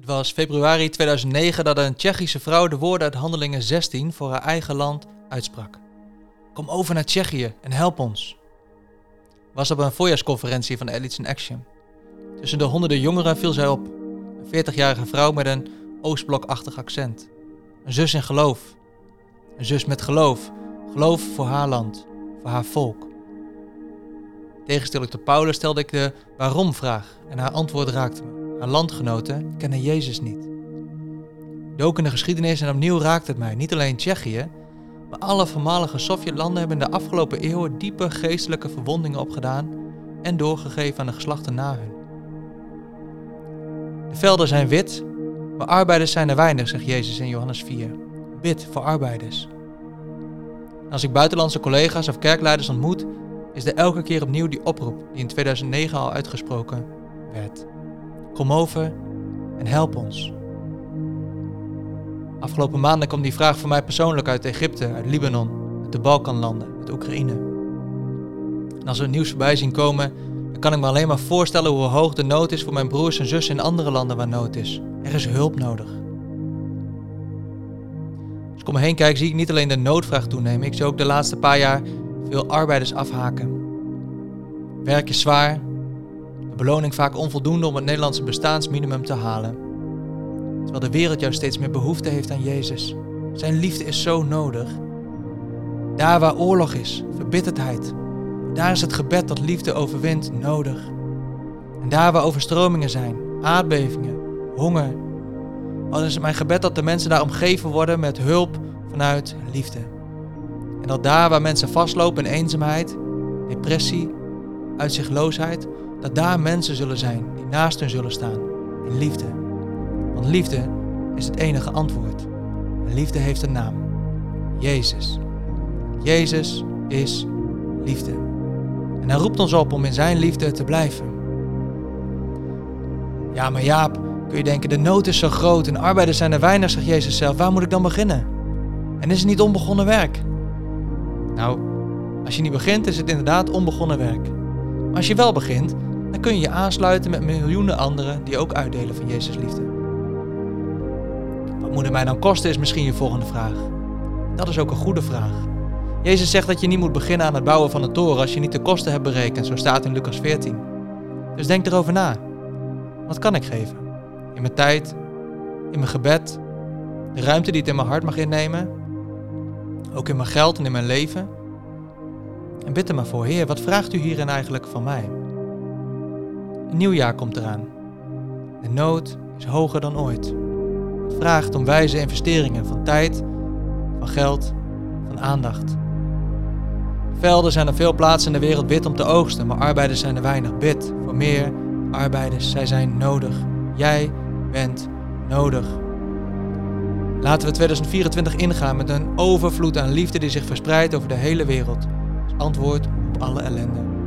Het was februari 2009 dat een Tsjechische vrouw de woorden uit Handelingen 16 voor haar eigen land uitsprak. Kom over naar Tsjechië en help ons. Was op een voorjaarsconferentie van Elites in Action. Tussen de honderden jongeren viel zij op. Een 40-jarige vrouw met een Oostblokachtig accent. Een zus in geloof. Een zus met geloof. Geloof voor haar land, voor haar volk. Tegenstelling tot Paulus stelde ik de waarom-vraag en haar antwoord raakte me. Haar landgenoten kennen Jezus niet. Dook in de geschiedenis en opnieuw raakte het mij. Niet alleen Tsjechië, maar alle voormalige Sovjetlanden hebben in de afgelopen eeuwen diepe geestelijke verwondingen opgedaan en doorgegeven aan de geslachten na hun. De velden zijn wit, maar arbeiders zijn er weinig, zegt Jezus in Johannes 4. Wit voor arbeiders. als ik buitenlandse collega's of kerkleiders ontmoet, is er elke keer opnieuw die oproep die in 2009 al uitgesproken werd. Kom over en help ons. Afgelopen maanden kwam die vraag voor mij persoonlijk uit Egypte, uit Libanon, uit de Balkanlanden, uit Oekraïne. En als we het nieuws voorbij zien komen, dan kan ik me alleen maar voorstellen hoe hoog de nood is voor mijn broers en zussen in andere landen waar nood is. Er is hulp nodig. Als ik om me heen kijk, zie ik niet alleen de noodvraag toenemen, ik zie ook de laatste paar jaar veel arbeiders afhaken. Werk is zwaar, beloning vaak onvoldoende om het Nederlandse bestaansminimum te halen. Terwijl de wereld juist steeds meer behoefte heeft aan Jezus. Zijn liefde is zo nodig. Daar waar oorlog is, verbitterdheid, daar is het gebed dat liefde overwint nodig. En daar waar overstromingen zijn, aardbevingen, honger, dan is het mijn gebed dat de mensen daar omgeven worden met hulp vanuit liefde. En dat daar waar mensen vastlopen in eenzaamheid, depressie, uitzichtloosheid, dat daar mensen zullen zijn die naast hen zullen staan in liefde. Want liefde is het enige antwoord. En liefde heeft een naam. Jezus. Jezus is liefde. En hij roept ons op om in zijn liefde te blijven. Ja, maar Jaap, kun je denken, de nood is zo groot en arbeiders zijn er weinig, zegt Jezus zelf. Waar moet ik dan beginnen? En is het niet onbegonnen werk? Nou, als je niet begint, is het inderdaad onbegonnen werk. Maar als je wel begint, kun je je aansluiten met miljoenen anderen die ook uitdelen van Jezus liefde. Wat moet het mij dan kosten, is misschien je volgende vraag. Dat is ook een goede vraag. Jezus zegt dat je niet moet beginnen aan het bouwen van een toren als je niet de kosten hebt berekend, zo staat in Lucas 14. Dus denk erover na. Wat kan ik geven? In mijn tijd, in mijn gebed, de ruimte die het in mijn hart mag innemen, ook in mijn geld en in mijn leven. En bid er maar voor, Heer, wat vraagt u hierin eigenlijk van mij? Een nieuw jaar komt eraan. De nood is hoger dan ooit. Het vraagt om wijze investeringen van tijd, van geld, van aandacht. Velden zijn er veel plaatsen in de wereld wit om te oogsten, maar arbeiders zijn er weinig. Bid voor meer arbeiders, zij zijn nodig. Jij bent nodig. Laten we 2024 ingaan met een overvloed aan liefde die zich verspreidt over de hele wereld. Als antwoord op alle ellende.